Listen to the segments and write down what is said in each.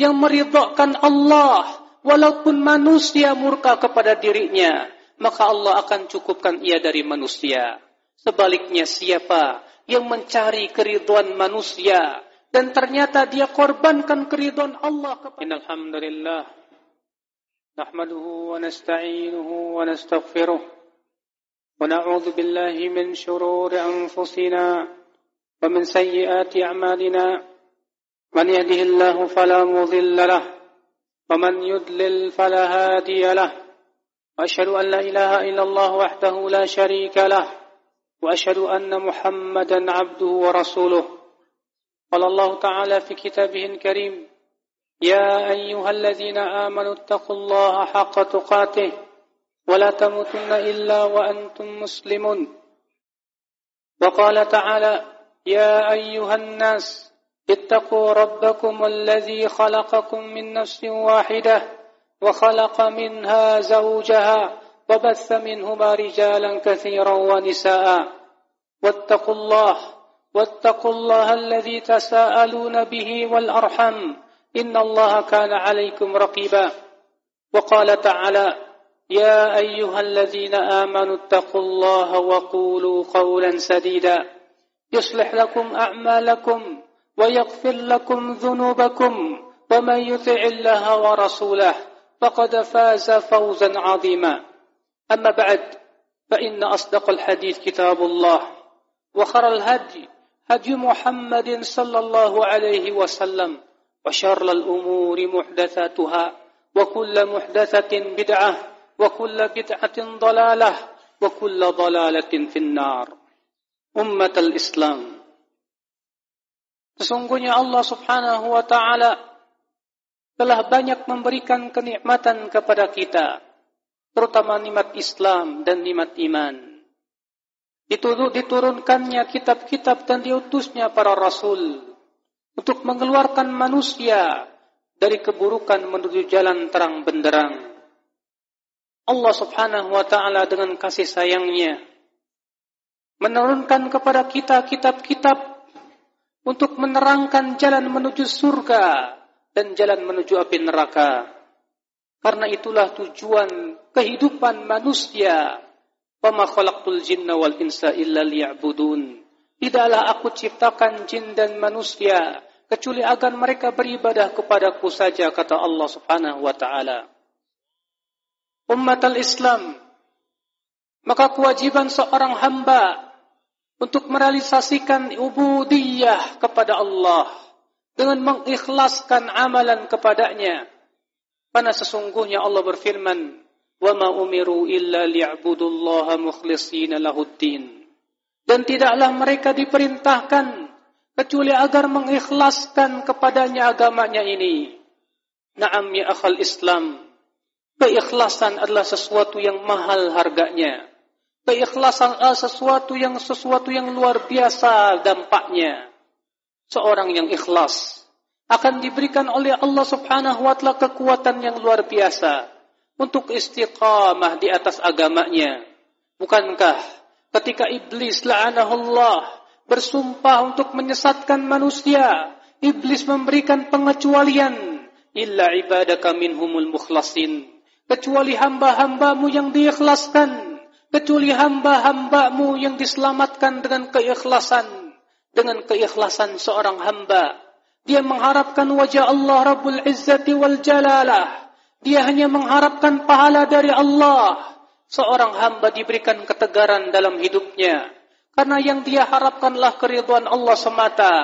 yang meridhokan Allah walaupun manusia murka kepada dirinya, maka Allah akan cukupkan ia dari manusia. Sebaliknya siapa yang mencari keridhaan manusia dan ternyata dia korbankan keridhaan Allah kepada Innal hamdalillah nahmaduhu wa nasta'inuhu wa nastaghfiruh wa na'udzu billahi min shururi anfusina wa min sayyiati a'malina man yahdihillahu fala mudilla lahu wa man yudlil fala hadiya lahu وأشهد أن لا إله إلا الله وحده لا شريك له وأشهد أن محمدا عبده ورسوله. قال الله تعالى في كتابه الكريم يا أيها الذين آمنوا اتقوا الله حق تقاته ولا تموتن إلا وأنتم مسلمون. وقال تعالى يا أيها الناس اتقوا ربكم الذي خلقكم من نفس واحدة وخلق منها زوجها وبث منهما رجالا كثيرا ونساء. واتقوا الله واتقوا الله الذي تساءلون به والأرحم. إن الله كان عليكم رقيبا. وقال تعالى يا أيها الذين آمنوا اتقوا الله وقولوا قولا سديدا. يصلح لكم أعمالكم. ويغفر لكم ذنوبكم ومن يطع الله ورسوله فقد فاز فوزا عظيما. أما بعد فإن أصدق الحديث كتاب الله وخر الهدي هدي محمد صلى الله عليه وسلم وشر الأمور محدثاتها وكل محدثة بدعة وكل بدعة ضلالة وكل ضلالة في النار. أمة الإسلام. Sesungguhnya Allah subhanahu wa ta'ala telah banyak memberikan kenikmatan kepada kita, terutama nikmat Islam dan nikmat iman. diturunkannya kitab-kitab dan diutusnya para rasul untuk mengeluarkan manusia dari keburukan menuju jalan terang benderang. Allah subhanahu wa ta'ala dengan kasih sayangnya menurunkan kepada kita kitab-kitab untuk menerangkan jalan menuju surga dan jalan menuju api neraka. Karena itulah tujuan kehidupan manusia Wama khalaqtul jinna wal insa illa liya'budun. Tidaklah aku ciptakan jin dan manusia kecuali agar mereka beribadah kepadaku saja kata Allah Subhanahu wa taala. Umat al-Islam maka kewajiban seorang hamba untuk merealisasikan ubudiyah kepada Allah dengan mengikhlaskan amalan kepadanya. Karena sesungguhnya Allah berfirman, "Wa ma umiru illa liya'budu Allah mukhlishina lahuddin." Dan tidaklah mereka diperintahkan kecuali agar mengikhlaskan kepadanya agamanya ini. Naam ya akhal Islam, keikhlasan adalah sesuatu yang mahal harganya. Keikhlasan adalah sesuatu yang sesuatu yang luar biasa dampaknya. Seorang yang ikhlas akan diberikan oleh Allah Subhanahu wa taala kekuatan yang luar biasa untuk istiqamah di atas agamanya. Bukankah ketika iblis la'anahullah bersumpah untuk menyesatkan manusia, iblis memberikan pengecualian illa ibadaka minhumul mukhlasin. Kecuali hamba-hambamu yang diikhlaskan, kecuali hamba-hambamu yang diselamatkan dengan keikhlasan, dengan keikhlasan seorang hamba. Dia mengharapkan wajah Allah Rabbul Izzati wal Jalalah dia hanya mengharapkan pahala dari Allah. Seorang hamba diberikan ketegaran dalam hidupnya. Karena yang dia harapkanlah keriduan Allah semata.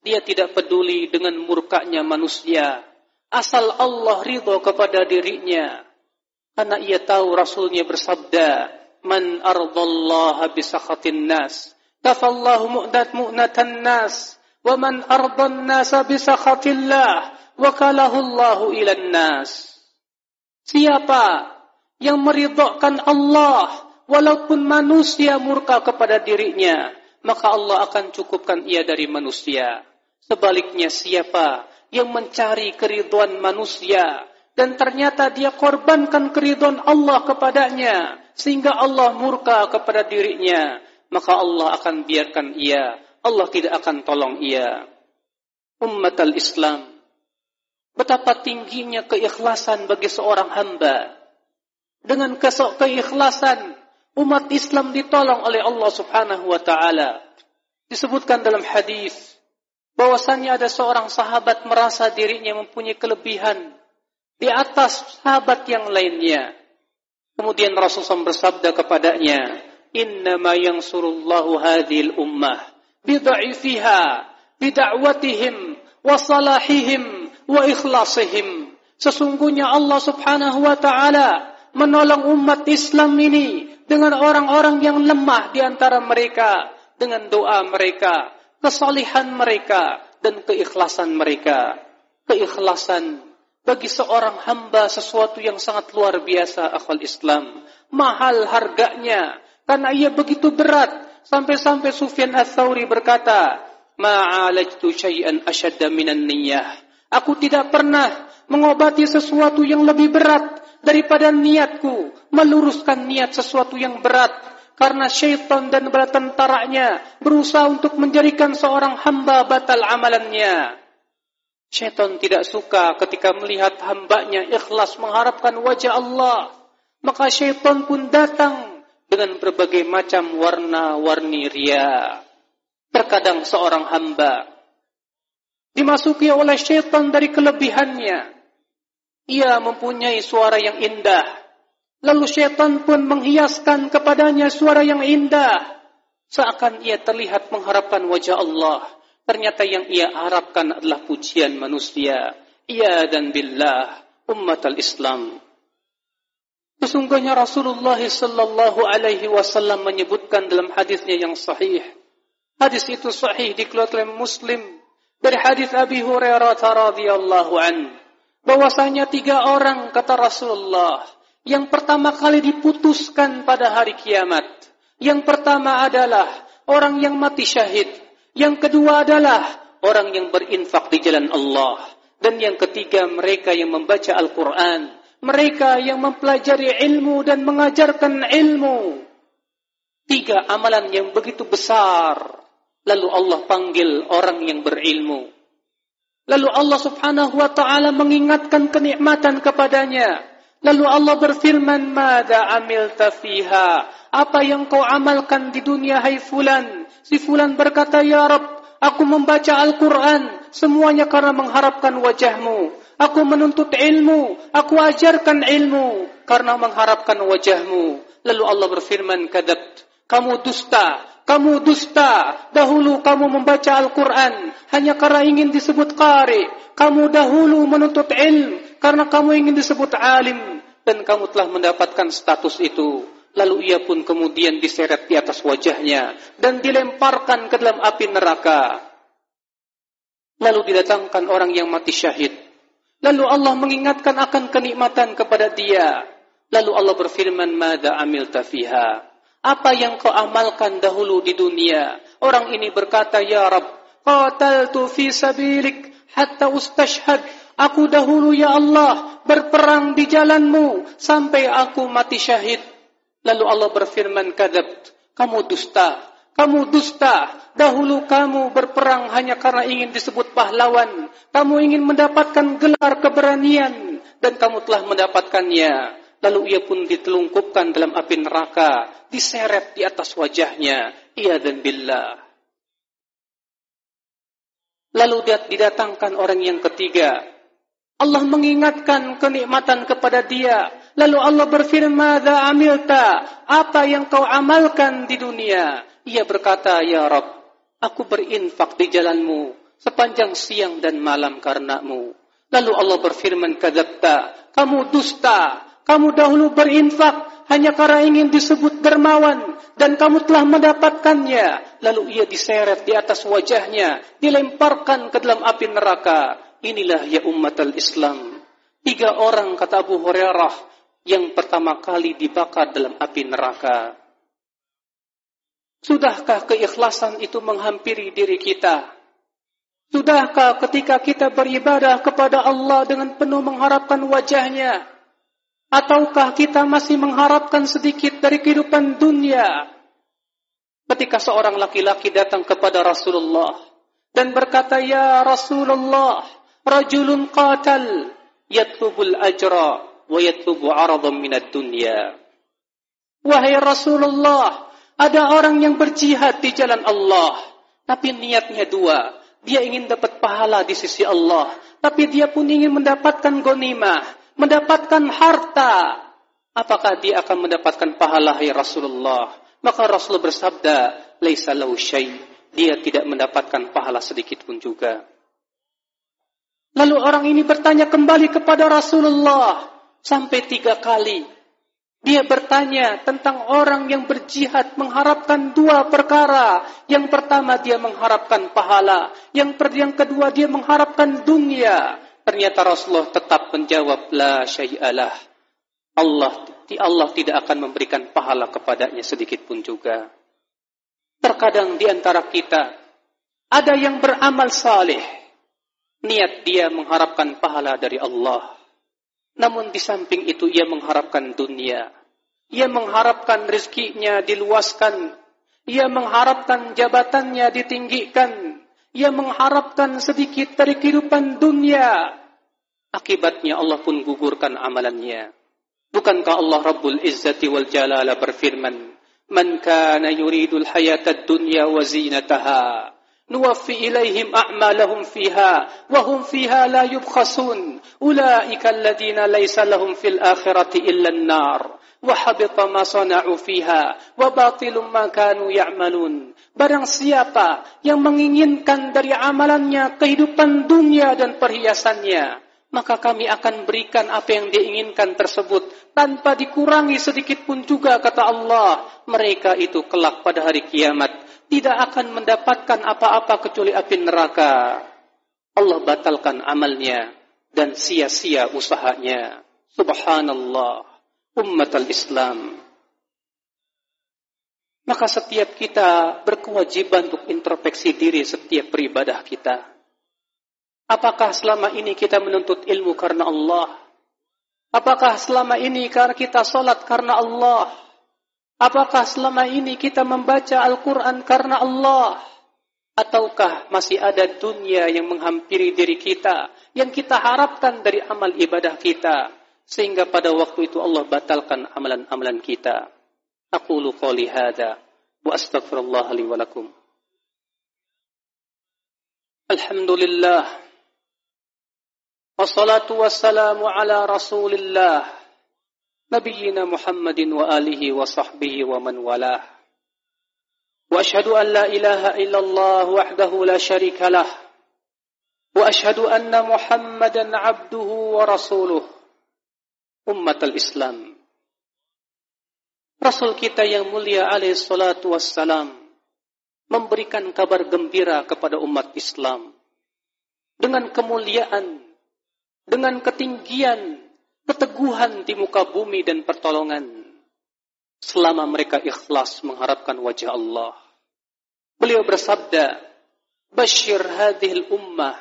Dia tidak peduli dengan murkanya manusia. Asal Allah ridho kepada dirinya. Karena ia tahu Rasulnya bersabda, Man ardallaha bisakhatin nas. Kafallahu mu'nat mu'natan nas. Wa man ardan nasa bisakhatillah wakalahu Allahu ilan nas. Siapa yang meridhokan Allah walaupun manusia murka kepada dirinya, maka Allah akan cukupkan ia dari manusia. Sebaliknya siapa yang mencari keriduan manusia dan ternyata dia korbankan keriduan Allah kepadanya sehingga Allah murka kepada dirinya, maka Allah akan biarkan ia. Allah tidak akan tolong ia. Umat al-Islam, betapa tingginya keikhlasan bagi seorang hamba. Dengan kesok keikhlasan, umat Islam ditolong oleh Allah Subhanahu wa taala. Disebutkan dalam hadis bahwasanya ada seorang sahabat merasa dirinya mempunyai kelebihan di atas sahabat yang lainnya. Kemudian Rasulullah bersabda kepadanya, "Innama yansurullahu hadhil ummah bidha'ifiha bida'watihim wa salahihim wa ikhlasihim." Sesungguhnya Allah Subhanahu wa taala menolong umat Islam ini dengan orang-orang yang lemah di antara mereka dengan doa mereka, kesalihan mereka dan keikhlasan mereka. Keikhlasan bagi seorang hamba sesuatu yang sangat luar biasa akal Islam. Mahal harganya karena ia begitu berat sampai-sampai Sufyan Ats-Tsauri berkata, "Ma'alajtu syai'an asyadda minan niyyah." Aku tidak pernah mengobati sesuatu yang lebih berat daripada niatku meluruskan niat sesuatu yang berat karena syaitan dan bala tentaranya berusaha untuk menjadikan seorang hamba batal amalannya. Syaitan tidak suka ketika melihat hambanya ikhlas mengharapkan wajah Allah. Maka syaitan pun datang dengan berbagai macam warna-warni ria. Terkadang seorang hamba dimasuki oleh syaitan dari kelebihannya. Ia mempunyai suara yang indah. Lalu syaitan pun menghiaskan kepadanya suara yang indah. Seakan ia terlihat mengharapkan wajah Allah. Ternyata yang ia harapkan adalah pujian manusia. Ia dan billah umat al-Islam. Sesungguhnya Rasulullah sallallahu alaihi wasallam menyebutkan dalam hadisnya yang sahih. Hadis itu sahih dikeluarkan oleh Muslim dari hadis Abi Hurairah radhiyallahu an bahwasanya tiga orang kata Rasulullah yang pertama kali diputuskan pada hari kiamat. Yang pertama adalah orang yang mati syahid Yang kedua adalah orang yang berinfak di jalan Allah. Dan yang ketiga mereka yang membaca Al-Quran. Mereka yang mempelajari ilmu dan mengajarkan ilmu. Tiga amalan yang begitu besar. Lalu Allah panggil orang yang berilmu. Lalu Allah subhanahu wa ta'ala mengingatkan kenikmatan kepadanya. Lalu Allah berfirman, Mada amil tafiha. Apa yang kau amalkan di dunia hai fulan? Si fulan berkata, Ya Rab, aku membaca Al-Quran, semuanya karena mengharapkan wajahmu. Aku menuntut ilmu, aku ajarkan ilmu, karena mengharapkan wajahmu. Lalu Allah berfirman, Kadabt, kamu dusta, kamu dusta. Dahulu kamu membaca Al-Quran, hanya karena ingin disebut qari. Kamu dahulu menuntut ilmu, karena kamu ingin disebut alim. Dan kamu telah mendapatkan status itu lalu ia pun kemudian diseret di atas wajahnya dan dilemparkan ke dalam api neraka. Lalu didatangkan orang yang mati syahid. Lalu Allah mengingatkan akan kenikmatan kepada dia. Lalu Allah berfirman, "Mada amil tafiha?" Apa yang kau amalkan dahulu di dunia? Orang ini berkata, "Ya Rab, qataltu fi sabilik hatta ustashhad." Aku dahulu ya Allah berperang di jalanmu sampai aku mati syahid. Lalu Allah berfirman, "Kadzab, kamu dusta. Kamu dusta. Dahulu kamu berperang hanya karena ingin disebut pahlawan. Kamu ingin mendapatkan gelar keberanian dan kamu telah mendapatkannya." Lalu ia pun ditelungkupkan dalam api neraka, diseret di atas wajahnya. Ia dan billah. Lalu didatangkan orang yang ketiga. Allah mengingatkan kenikmatan kepada dia Lalu Allah berfirman, "Madza amilta?" Apa yang kau amalkan di dunia? Ia berkata, "Ya Rabb, aku berinfak di jalanmu sepanjang siang dan malam karenamu." Lalu Allah berfirman, "Kadzabta, kamu dusta. Kamu dahulu berinfak hanya karena ingin disebut dermawan dan kamu telah mendapatkannya." Lalu ia diseret di atas wajahnya, dilemparkan ke dalam api neraka. inilah ya umat al-Islam. Tiga orang kata Abu Hurairah yang pertama kali dibakar dalam api neraka. Sudahkah keikhlasan itu menghampiri diri kita? Sudahkah ketika kita beribadah kepada Allah dengan penuh mengharapkan wajahnya? Ataukah kita masih mengharapkan sedikit dari kehidupan dunia? Ketika seorang laki-laki datang kepada Rasulullah dan berkata, Ya Rasulullah, rajulun qatal, yatlubul ajra, wa yatlubu minat dunya. Wahai Rasulullah, ada orang yang berjihad di jalan Allah, tapi niatnya dua. Dia ingin dapat pahala di sisi Allah, tapi dia pun ingin mendapatkan gonimah, mendapatkan harta. Apakah dia akan mendapatkan pahala hai Rasulullah? Maka Rasul bersabda, "Laisa lahu syai." Dia tidak mendapatkan pahala sedikit pun juga. Lalu orang ini bertanya kembali kepada Rasulullah sampai tiga kali. Dia bertanya tentang orang yang berjihad mengharapkan dua perkara. Yang pertama dia mengharapkan pahala. Yang, kedua dia mengharapkan dunia. Ternyata Rasulullah tetap menjawab la syai'alah. Allah Allah tidak akan memberikan pahala kepadanya sedikit pun juga. Terkadang di antara kita ada yang beramal saleh. Niat dia mengharapkan pahala dari Allah. Namun di samping itu ia mengharapkan dunia. Ia mengharapkan rezekinya diluaskan. Ia mengharapkan jabatannya ditinggikan. Ia mengharapkan sedikit dari kehidupan dunia. Akibatnya Allah pun gugurkan amalannya. Bukankah Allah Rabbul Izzati wal Jalala berfirman, "Man kana yuridul hayatad dunya wa zinataha" نوفي إليهم أعمالهم فيها وهم فيها لا يبخسون أولئك الذين ليس لهم في الآخرة إلا النار وحبط ما صنعوا فيها وباطل ما كانوا يعملون Barang siapa yang menginginkan dari amalannya kehidupan dunia dan perhiasannya, maka kami akan berikan apa yang diinginkan tersebut tanpa dikurangi sedikit pun juga kata Allah. Mereka itu kelak pada hari kiamat tidak akan mendapatkan apa-apa kecuali api neraka. Allah batalkan amalnya dan sia-sia usahanya. Subhanallah, umat al-Islam. Maka setiap kita berkewajiban untuk introspeksi diri setiap beribadah kita. Apakah selama ini kita menuntut ilmu karena Allah? Apakah selama ini karena kita solat karena Allah? Apakah selama ini kita membaca Al-Quran karena Allah? Ataukah masih ada dunia yang menghampiri diri kita, yang kita harapkan dari amal ibadah kita, sehingga pada waktu itu Allah batalkan amalan-amalan kita. Aku hadha, wa astaghfirullah li walakum. Alhamdulillah. Wassalatu wassalamu ala rasulillah. نبينا محمد وآله وصحبه ومن والاه. وأشهد أن لا إله إلا الله وحده لا شريك له. وأشهد أن محمدا عبده ورسوله. أمة الإسلام. رسول kita yang mulia عليه الصلاة والسلام memberikan kabar gembira kepada umat Islam. Dengan kemuliaan, dengan ketinggian keteguhan di muka bumi dan pertolongan selama mereka ikhlas mengharapkan wajah Allah. Beliau bersabda, "Bashir hadhil ummah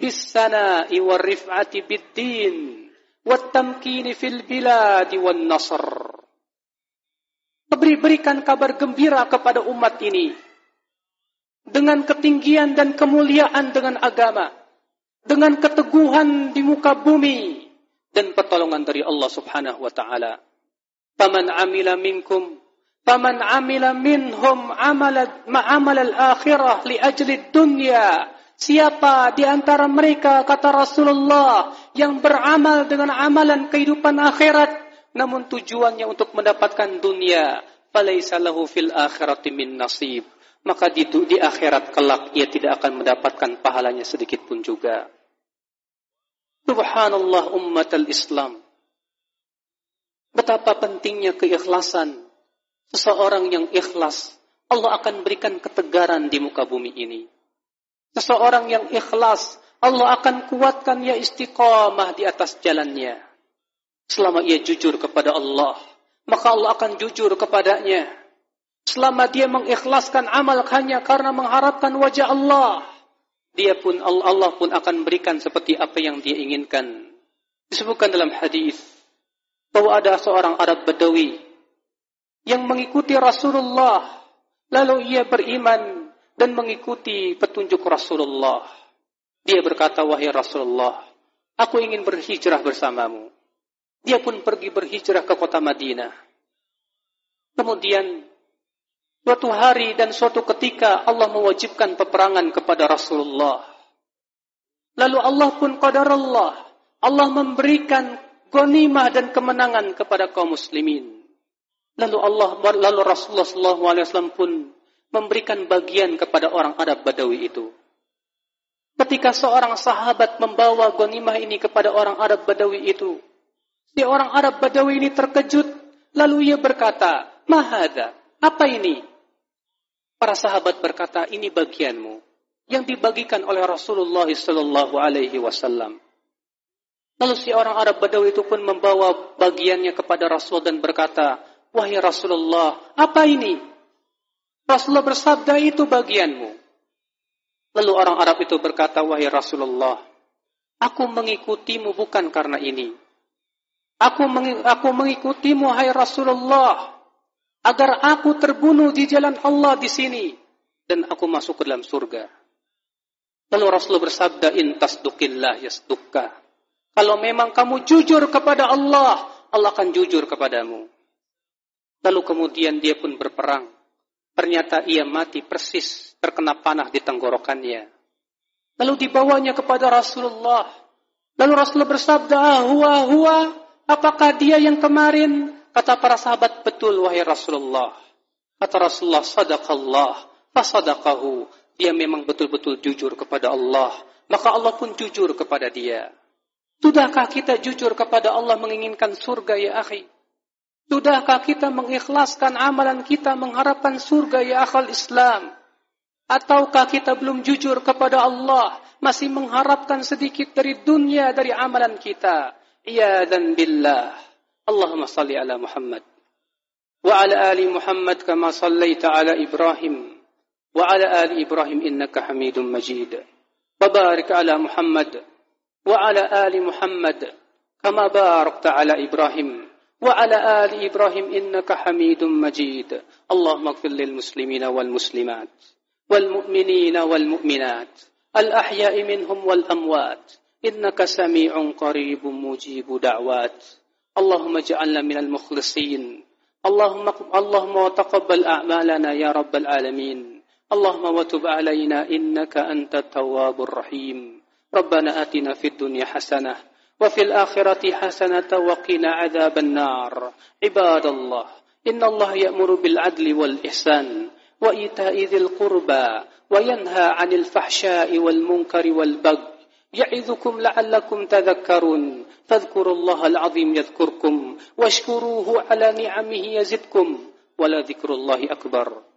bis-sana'i war-rif'ati bid-din wat-tamkini fil biladi wan-nasr." Beri berikan kabar gembira kepada umat ini dengan ketinggian dan kemuliaan dengan agama, dengan keteguhan di muka bumi, dan pertolongan dari Allah Subhanahu wa taala. Faman amila minkum faman amila minhum amalat ma'amal al-akhirah li ajli dunya Siapa di antara mereka kata Rasulullah yang beramal dengan amalan kehidupan akhirat namun tujuannya untuk mendapatkan dunia, falaisa lahu fil akhirati min nasib. Maka di, di akhirat kelak ia tidak akan mendapatkan pahalanya sedikit pun juga. Subhanallah umat al-Islam. Betapa pentingnya keikhlasan. Seseorang yang ikhlas, Allah akan berikan ketegaran di muka bumi ini. Seseorang yang ikhlas, Allah akan kuatkan ia istiqamah di atas jalannya. Selama ia jujur kepada Allah, maka Allah akan jujur kepadanya. Selama dia mengikhlaskan amal hanya karena mengharapkan wajah Allah, dia pun Allah pun akan berikan seperti apa yang dia inginkan. Disebutkan dalam hadis bahwa ada seorang Arab Badawi yang mengikuti Rasulullah, lalu ia beriman dan mengikuti petunjuk Rasulullah. Dia berkata, wahai Rasulullah, aku ingin berhijrah bersamamu. Dia pun pergi berhijrah ke kota Madinah. Kemudian, suatu hari dan suatu ketika Allah mewajibkan peperangan kepada Rasulullah. Lalu Allah pun qadar Allah. Allah memberikan ghanimah dan kemenangan kepada kaum muslimin. Lalu Allah lalu Rasulullah SAW pun memberikan bagian kepada orang Arab Badawi itu. Ketika seorang sahabat membawa ghanimah ini kepada orang Arab Badawi itu, si orang Arab Badawi ini terkejut, lalu ia berkata, "Mahada, apa ini?" Para sahabat berkata, "Ini bagianmu yang dibagikan oleh Rasulullah sallallahu alaihi wasallam." Lalu si orang Arab Badawi itu pun membawa bagiannya kepada Rasul dan berkata, "Wahai Rasulullah, apa ini?" Rasulullah bersabda, "Itu bagianmu." Lalu orang Arab itu berkata, wahai Rasulullah, aku mengikutimu bukan karena ini. Aku, meng aku mengikutimu, hai Rasulullah, agar aku terbunuh di jalan Allah di sini dan aku masuk ke dalam surga. Lalu Rasulullah bersabda, intas dukillah yasdukka. Kalau memang kamu jujur kepada Allah, Allah akan jujur kepadamu. Lalu kemudian dia pun berperang. Ternyata ia mati persis terkena panah di tenggorokannya. Lalu dibawanya kepada Rasulullah. Lalu Rasulullah bersabda, ah, huwa, huwa, apakah dia yang kemarin? Kata para sahabat, betul wahai Rasulullah. Kata Rasulullah, sadaqallah, fasadaqahu. Dia memang betul-betul jujur kepada Allah. Maka Allah pun jujur kepada dia. Sudahkah kita jujur kepada Allah menginginkan surga ya akhi? Sudahkah kita mengikhlaskan amalan kita mengharapkan surga ya akal Islam? Ataukah kita belum jujur kepada Allah, masih mengharapkan sedikit dari dunia dari amalan kita? Ya dan billah. اللهم صل على محمد وعلى آل محمد كما صليت على إبراهيم وعلى آل إبراهيم إنك حميد مجيد وبارك على محمد وعلى آل محمد كما باركت على إبراهيم وعلى آل إبراهيم إنك حميد مجيد. اللهم اغفر للمسلمين والمسلمات والمؤمنين والمؤمنات الأحياء منهم والأموات إنك سميع قريب مجيب دعوات. اللهم اجعلنا من المخلصين. اللهم اللهم وتقبل أعمالنا يا رب العالمين. اللهم وتب علينا إنك أنت التواب الرحيم. ربنا آتنا في الدنيا حسنة وفي الآخرة حسنة وقنا عذاب النار. عباد الله إن الله يأمر بالعدل والإحسان وإيتاء ذي القربى وينهى عن الفحشاء والمنكر والبغي يعظكم لعلكم تذكرون. فاذكروا الله العظيم يذكركم واشكروه على نعمه يزدكم ولذكر الله أكبر.